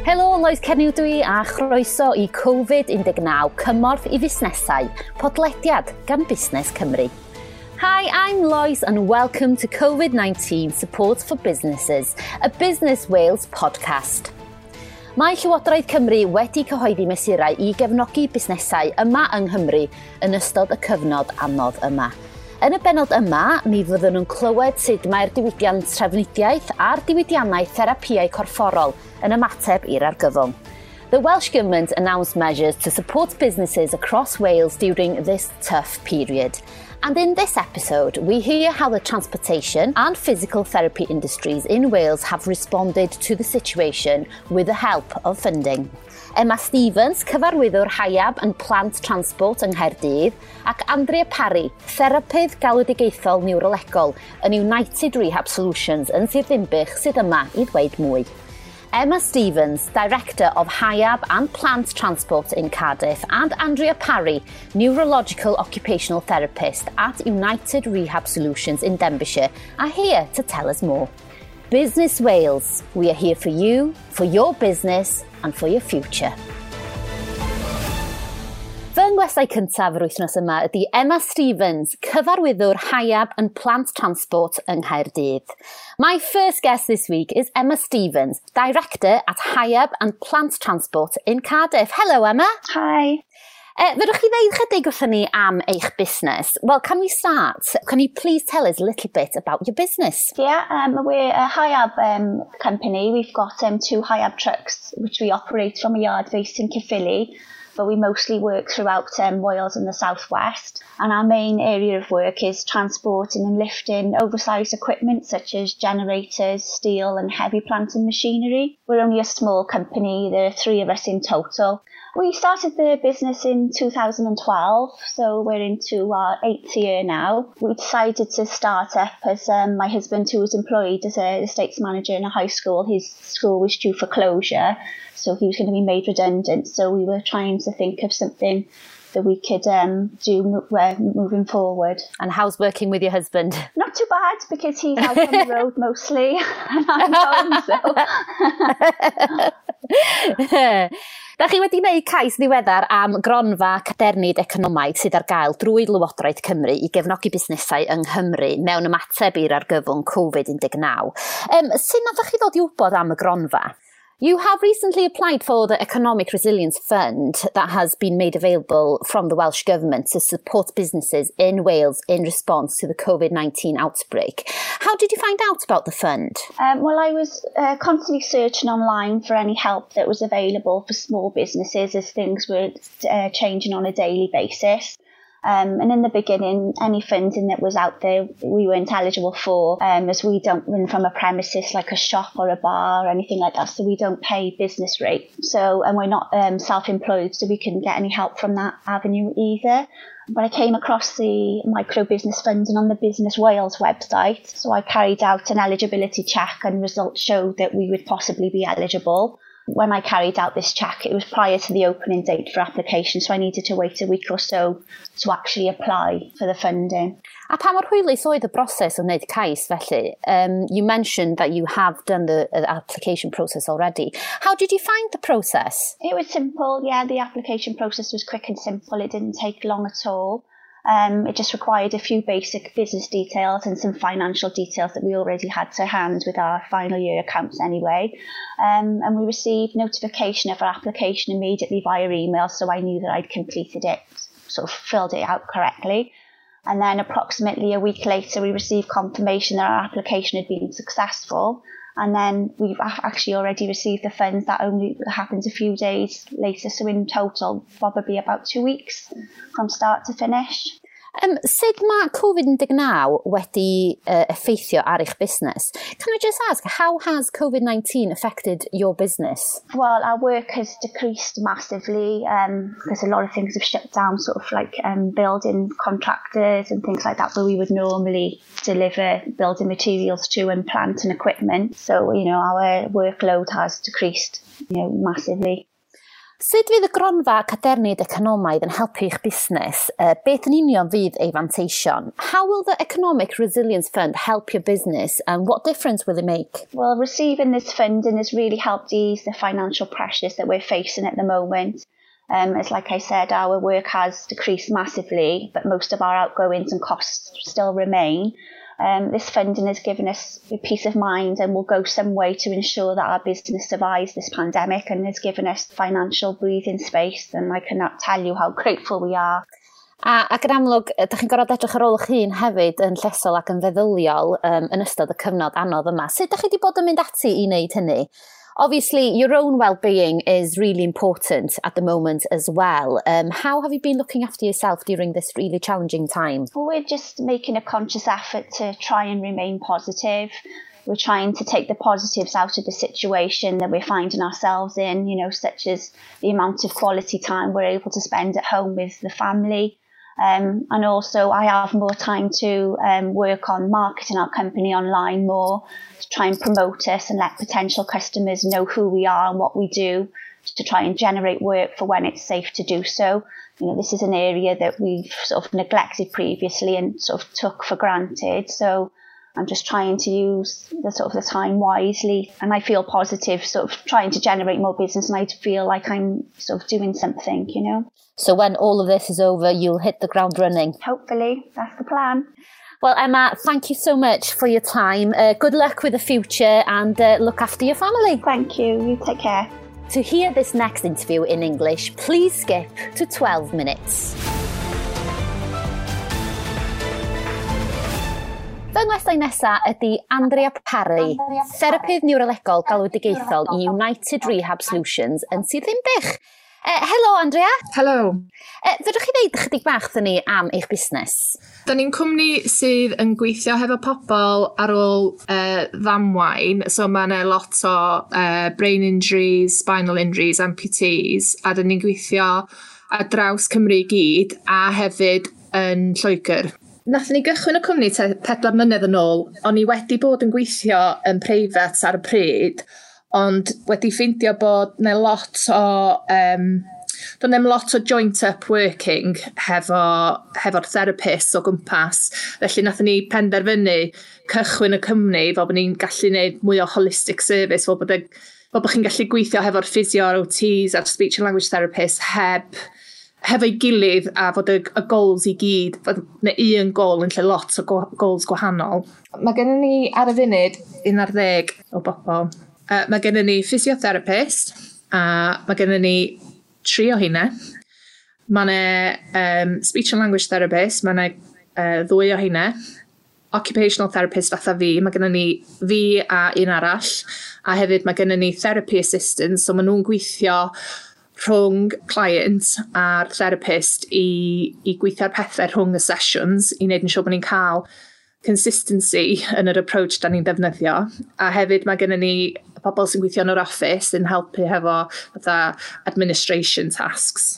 Helo, Lois Cerniw dwi a chroeso i Covid-19 cymorth i fusnesau, podlediad gan Busnes Cymru. Hi, I'm Lois and welcome to COVID-19 Support for Businesses, a Business Wales podcast. Mae Llywodraeth Cymru wedi cyhoeddi mesurau i gefnogi busnesau yma yng Nghymru yn ystod y cyfnod anodd yma. Yn y benod yma, mi fyddwn nhw'n clywed sut mae'r diwydiant trefnidiaeth a'r diwydiannau therapiau corfforol yn ymateb i'r argyfwng. The Welsh Government announced measures to support businesses across Wales during this tough period. And in this episode, we hear how the transportation and physical therapy industries in Wales have responded to the situation with the help of funding. Emma Stevens, cyfarwyddwr haiab yn plant transport yng Nghaerdydd, ac Andrea Parry, therapydd galwedigaethol niwrolegol yn United Rehab Solutions yn Sir Ddinbych sydd yma i ddweud mwy. Emma Stevens, Director of Hiab and Plant Transport in Cardiff, and Andrea Parry, Neurological Occupational Therapist at United Rehab Solutions in Denbighshire, are here to tell us more. Business Wales, we are here for you, for your business and for your future. Fy ngwesau cyntaf yr wythnos yma ydy Emma Stevens, cyfarwyddwr haiab yn plant transport yng Nghaerdydd. My first guest this week is Emma Stevens, Director at Haiab and Plant Transport in Cardiff. Hello, Emma. Hi. Eh, uh, fydwch chi ddeud chydig wrthyn ni am eich busnes? Well, can we start? Can you please tell us a little bit about your business? Yeah, um, we're a high-ab um, company. We've got um, two high-ab trucks, which we operate from a yard based in Caerphilly. but we mostly work throughout um, Wales and the southwest. And our main area of work is transporting and lifting oversized equipment such as generators, steel, and heavy plant and machinery. We're only a small company, there are three of us in total. We started the business in 2012, so we're into our eighth year now. We decided to start up as um, my husband, who was employed as a estates manager in a high school, his school was due for closure, so he was going to be made redundant. So we were trying to think of something that we could um, do uh, moving forward. And how's working with your husband? Not too bad because he's out on the road mostly and I'm home, so. Da chi wedi gwneud cais ddiweddar am gronfa cadernid economaidd sydd ar gael drwy Lywodraeth Cymru i gefnogi busnesau yng Nghymru mewn ymateb i'r argyfwng Covid-19. Um, ehm, Sut nath chi ddod i wybod am y gronfa? You have recently applied for the Economic Resilience Fund that has been made available from the Welsh Government to support businesses in Wales in response to the COVID 19 outbreak. How did you find out about the fund? Um, well, I was uh, constantly searching online for any help that was available for small businesses as things were uh, changing on a daily basis. Um, and in the beginning, any funding that was out there, we weren't eligible for, um, as we don't run from a premises like a shop or a bar or anything like that. So we don't pay business rate. So, and we're not um, self-employed, so we couldn't get any help from that avenue either. But I came across the micro business funding on the Business Wales website. So I carried out an eligibility check and results showed that we would possibly be eligible when I carried out this check, it was prior to the opening date for application, so I needed to wait a week or so to actually apply for the funding. A pa mor hwylus oedd y broses o wneud cais felly? Um, you mentioned that you have done the, the application process already. How did you find the process? It was simple, yeah, the application process was quick and simple. It didn't take long at all. Um, it just required a few basic business details and some financial details that we already had to hand with our final year accounts anyway. Um, and we received notification of our application immediately via email, so I knew that I'd completed it, sort of filled it out correctly. And then approximately a week later, we received confirmation that our application had been successful. And then we've actually already received the funds. That only happens a few days later. So in total, probably about two weeks from start to finish. Um, sut mae COVID-19 wedi uh, effeithio ar eich busnes? Can I just ask, how has COVID-19 affected your business? Well, our work has decreased massively um, because a lot of things have shut down, sort of like um, building contractors and things like that where we would normally deliver building materials to and plant and equipment. So, you know, our workload has decreased, you know, massively. Sut fydd y gronfa cadernid economaidd yn helpu eich busnes? Uh, beth yn union fydd ei fanteision? How will the Economic Resilience Fund help your business and what difference will it make? Well, receiving this funding has really helped ease the financial pressures that we're facing at the moment. Um, as like I said, our work has decreased massively, but most of our outgoings and costs still remain. Um, this funding has given us peace of mind and will go some way to ensure that our business survives this pandemic and has given us financial breathing space and I cannot tell you how grateful we are. A, ac yn amlwg, ydych chi'n gorfod edrych ar ôl eich hun hefyd yn llesol ac yn feddyliol um, yn ystod y cyfnod anodd yma. Sut ydych chi wedi bod yn mynd ati i wneud hynny? Obviously, your own well-being is really important at the moment as well. Um, how have you been looking after yourself during this really challenging time? Well, we're just making a conscious effort to try and remain positive. We're trying to take the positives out of the situation that we're finding ourselves in, you know, such as the amount of quality time we're able to spend at home with the family. Um, and also, I have more time to um, work on marketing our company online more to try and promote us and let potential customers know who we are and what we do to try and generate work for when it's safe to do so. You know, this is an area that we've sort of neglected previously and sort of took for granted. So I'm just trying to use the sort of the time wisely and I feel positive sort of trying to generate more business and I feel like I'm sort of doing something, you know. So when all of this is over, you'll hit the ground running. Hopefully, that's the plan. Well, Emma, thank you so much for your time. Uh, good luck with the future and uh, look after your family. Thank you. You take care. To hear this next interview in English, please skip to 12 minutes. Fy ngwestai nesaf ydy Andrea Parry, therapydd niwrolegol galwedigaethol i United Rehab Solutions yn sydd ddim bych. Uh, e, helo, Andrea. Helo. E, uh, Fydwch chi ddeud chydig bach dyn ni am eich busnes? Da ni'n cwmni sydd yn gweithio hefo pobl ar ôl uh, ddamwain. So mae yna lot o uh, brain injuries, spinal injuries, amputees. A da ni'n gweithio ar draws Cymru i gyd a hefyd yn Lloegr. Nath ni gychwyn y cwmni te pedwar mlynedd yn ôl. O'n i wedi bod yn gweithio yn preifat ar y pryd, ond wedi ffeindio bod na lot o... Um, Do'n ddim lot o joint-up working hefo, hefo'r therapist o gwmpas. Felly nathon ni penderfynu cychwyn y cwmni fel bod ni'n gallu gwneud mwy o holistic service, fel bod, e, fel bod chi'n gallu gweithio hefo'r physio, OTs a'r speech and language therapist heb hefo'i gilydd a fod y, y goals i gyd, fod, neu un gol yn lle lot o goals gwahanol. Mae gennym ni ar y funud 11 o bobl. Uh, mae gennym ni physiotherapist, a mae gennym ni tri o hynna. Mae yna um, speech and language therapist, mae yna uh, ddwy o hynna. Occupational therapist fatha fi, mae gennym ni fi a un arall. A hefyd mae gennym ni therapy assistant, so mae nhw'n gweithio rhwng client a'r therapist i, i gweithio'r pethau rhwng y sessions i wneud yn siŵr bod ni'n cael consistency yn yr approach da ni'n defnyddio. A hefyd mae gennym ni pobl sy'n gweithio yn yr office yn helpu hefo fatha administration tasks.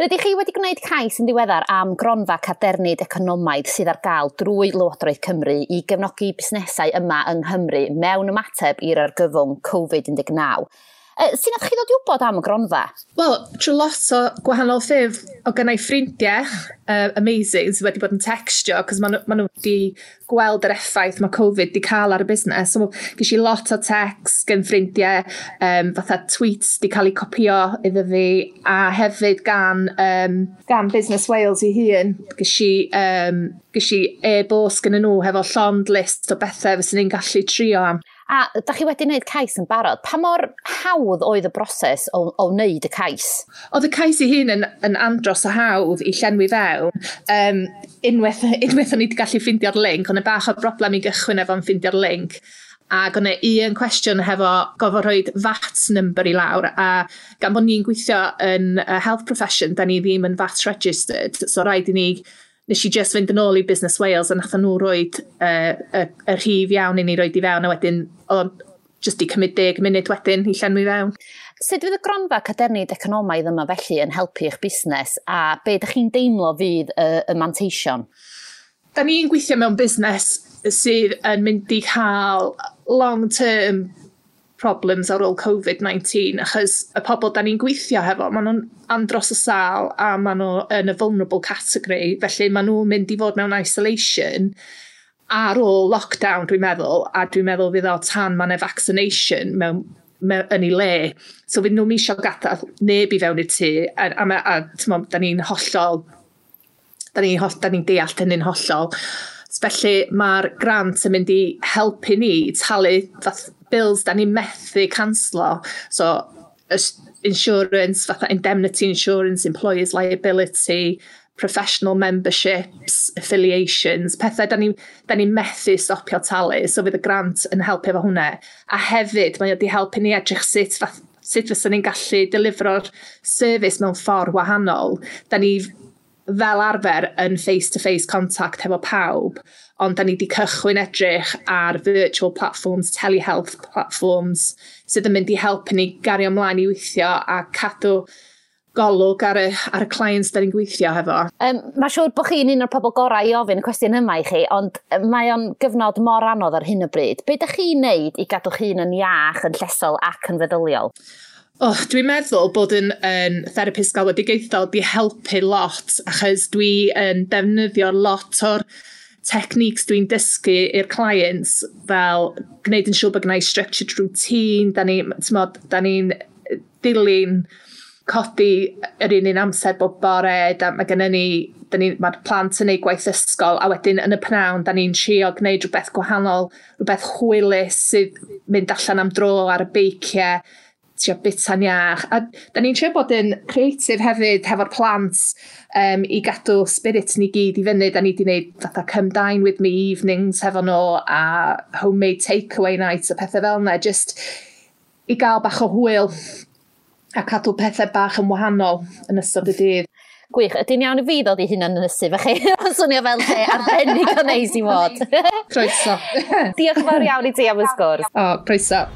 Rydych chi wedi gwneud cais yn ddiweddar am gronfa cadernid economaidd sydd ar gael drwy Lywodraeth Cymru i gefnogi busnesau yma yng Nghymru mewn ymateb i'r argyfwng COVID-19. Uh, Sut chi ddod i wybod am y gronfa? Wel, trwy lot o gwahanol ffydd o gynnau ffrindiau uh, amazing sydd wedi bod yn textio, cos maen nhw wedi gweld yr effaith mae Covid wedi cael ar y busnes. So, ges i lot o text gen ffrindiau, um, fatha tweets wedi cael eu copio iddo fi, a hefyd gan, um, gan Business Wales i hun, ges i, um, ges i e-bos gen nhw hefo llond list o bethau fysyn ni'n gallu trio am. A da chi wedi wneud cais yn barod, pa mor hawdd oedd y broses o, o wneud y cais? Oedd y cais i hun yn, yn andros o hawdd i llenwi fewn. Um, unwaith, unwaith o'n i wedi gallu ffindio'r link, ond y bach o broblem i gychwyn efo'n ffindio'r link ac o'n i un cwestiwn hefo gofod rhoi VAT number i lawr a gan bod ni'n gweithio yn health profession, da ni ddim yn VAT registered, so rhaid i ni nes i just fynd yn ôl i Business Wales a nath nhw roed y uh, uh, uh, rhif iawn i ni roed i fewn a wedyn o, just i cymryd deg munud wedyn i llenwi fewn. Sut fydd y gronfa cadernid economaidd yma felly yn helpu eich busnes a be ydych chi'n deimlo fydd y, y manteision? Da ni'n gweithio mewn busnes sydd yn mynd i cael long-term problems ar ôl COVID-19 achos y pobl da ni'n gweithio hefo, maen nhw'n andros y sal a maen nhw yn y vulnerable category, felly maen nhw'n mynd i fod mewn isolation ar ôl lockdown dwi'n meddwl, a dwi'n meddwl fydd o tan mae yna vaccination mewn, mewn, yn ei le. So fydd nhw'n misio gadael neb i fewn i'r tŷ, a, a, a, a da ni'n hollol, da ni'n holl, ni deall hynny'n hollol. Felly mae'r grant yn mynd i helpu ni talu fath bills da ni'n methu canslo. So, insurance, fatha indemnity insurance, employers liability, professional memberships, affiliations, pethau da ni'n ni, ni methu stopio talu, so fydd y grant yn helpu efo hwnna. A hefyd, mae wedi helpu ni edrych sut, fath, sut fyddwn ni'n gallu delifro'r service mewn ffordd wahanol. Da ni fel arfer yn face-to-face -face contact efo pawb, ond da ni wedi cychwyn edrych ar virtual platforms, telehealth platforms, sydd yn mynd i helpu ni gario ymlaen i weithio a cadw golwg ar y, ar y clients da ni'n gweithio hefo. Um, mae siŵr bod chi'n un o'r pobl gorau i ofyn y cwestiwn yma i chi, ond mae o'n gyfnod mor anodd ar hyn o bryd. Be ydych chi'n neud i gadw chi'n yn iach, yn llesol ac yn feddyliol? Oh, dwi'n meddwl bod yn, yn therapist galwedigaethol di helpu lot, achos dwi yn defnyddio lot o'r techniques dwi'n dysgu i'r clients fel gwneud yn siŵr bod gennau structured routine, da ni'n ni dilyn codi yr un un amser bob bore, da mae gennym ni, ni mae'r plant yn neud gwaith ysgol, a wedyn yn y pnawn, da ni'n trio gwneud rhywbeth gwahanol, rhywbeth chwilus sydd mynd allan am dro ar y beiciau, trio bita'n iach. A da ni'n trio bod yn creatif hefyd hefo'r plant um, i gadw spirit ni gyd i fyny. Da ni wedi gwneud fatha come dine with me evenings hefo nhw a homemade takeaway nights a pethau fel yna. Just i gael bach o hwyl a cadw pethau bach yn wahanol yn ystod y dydd gwych. Ydy'n iawn i fi ddod i hyn yn ynysu, fe chi? Swnio fel lle arbennig o neis i fod. Croeso. Diolch yn fawr iawn i ti am y sgwrs. O, croeso.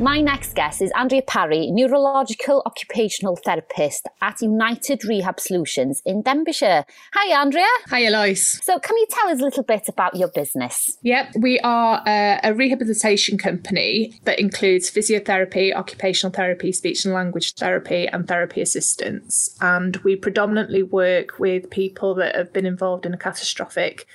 My next guest is Andrea Parry, neurological occupational therapist at United Rehab Solutions in Denbighshire. Hi, Andrea. Hi, Eloise. So, can you tell us a little bit about your business? Yep, we are a, a rehabilitation company that includes physiotherapy, occupational therapy, speech and language therapy, and therapy assistance. And we predominantly work with people that have been involved in a catastrophic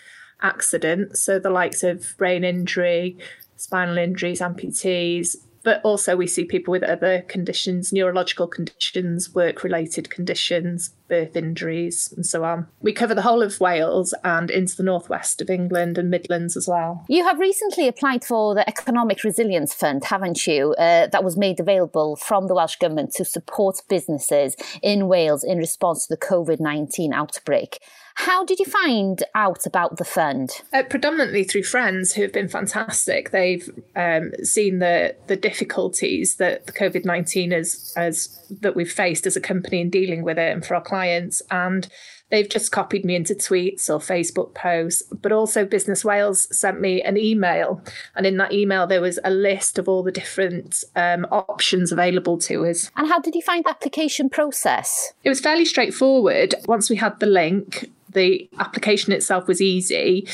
accident, so the likes of brain injury, spinal injuries, amputees, but also we see people with other conditions, neurological conditions, work related conditions, birth injuries, and so on. We cover the whole of Wales and into the northwest of England and Midlands as well. You have recently applied for the Economic Resilience Fund, haven't you? Uh, that was made available from the Welsh Government to support businesses in Wales in response to the COVID 19 outbreak. How did you find out about the fund? Uh, predominantly through friends who have been fantastic. They've um, seen the the difficulties that the COVID nineteen has, has that we've faced as a company in dealing with it, and for our clients, and they've just copied me into tweets or Facebook posts, but also Business Wales sent me an email. And in that email, there was a list of all the different um, options available to us. And how did you find the application process? It was fairly straightforward. Once we had the link, the application itself was easy.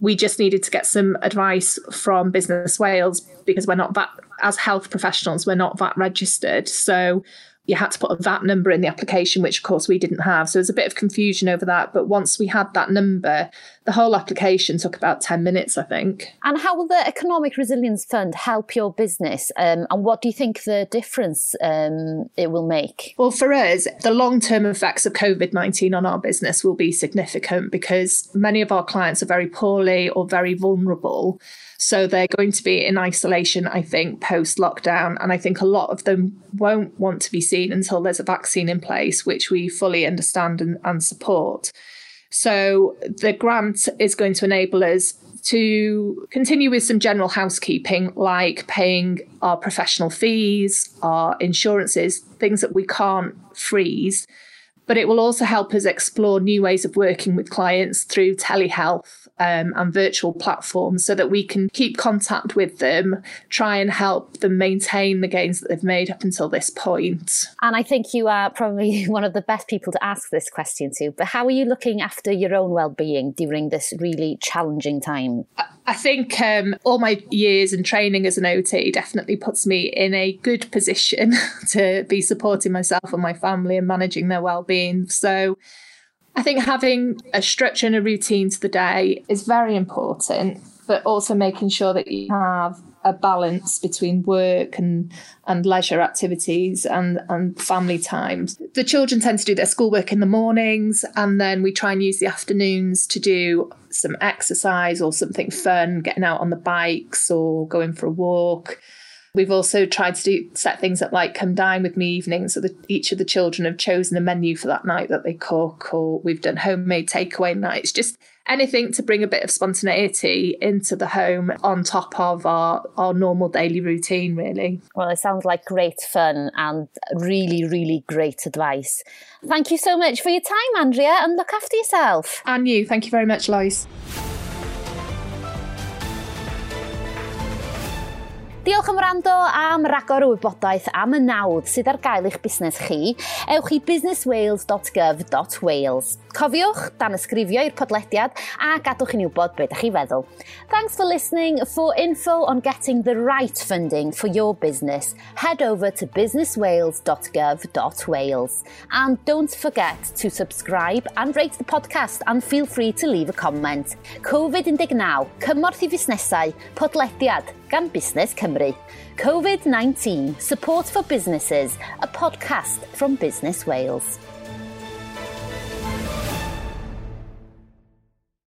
We just needed to get some advice from Business Wales because we're not that, as health professionals, we're not that registered. So you had to put a VAT number in the application, which of course we didn't have. So there's a bit of confusion over that. But once we had that number, the whole application took about 10 minutes, I think. And how will the Economic Resilience Fund help your business? Um, and what do you think the difference um, it will make? Well, for us, the long term effects of COVID 19 on our business will be significant because many of our clients are very poorly or very vulnerable. So they're going to be in isolation, I think, post lockdown. And I think a lot of them won't want to be seen until there's a vaccine in place, which we fully understand and, and support. So the grant is going to enable us to continue with some general housekeeping, like paying our professional fees, our insurances, things that we can't freeze. But it will also help us explore new ways of working with clients through telehealth um, and virtual platforms so that we can keep contact with them, try and help them maintain the gains that they've made up until this point. And I think you are probably one of the best people to ask this question to. But how are you looking after your own well-being during this really challenging time? I think um, all my years and training as an OT definitely puts me in a good position to be supporting myself and my family and managing their well-being. So I think having a structure and a routine to the day is very important, but also making sure that you have a balance between work and and leisure activities and and family times. The children tend to do their schoolwork in the mornings and then we try and use the afternoons to do some exercise or something fun, getting out on the bikes or going for a walk. We've also tried to do set things up like come dine with me evenings so that each of the children have chosen a menu for that night that they cook, or we've done homemade takeaway nights. Just anything to bring a bit of spontaneity into the home on top of our, our normal daily routine, really. Well, it sounds like great fun and really, really great advice. Thank you so much for your time, Andrea, and look after yourself. And you. Thank you very much, Lois. Diolch am rando am ragor o wybodaeth am y nawdd sydd ar gael eich busnes chi. Ewch i businesswales.gov.wales. Cofiwch dan ysgrifio i'r podlediad a gadwch chi'n wybod beth ydych chi feddwl. Thanks for listening. For info on getting the right funding for your business, head over to businesswales.gov.wales. And don't forget to subscribe and rate the podcast and feel free to leave a comment. Covid-19, cymorth i fusnesau, podlediad, gan Busnes Cymru. COVID-19, Support for Businesses, a podcast from Business Wales.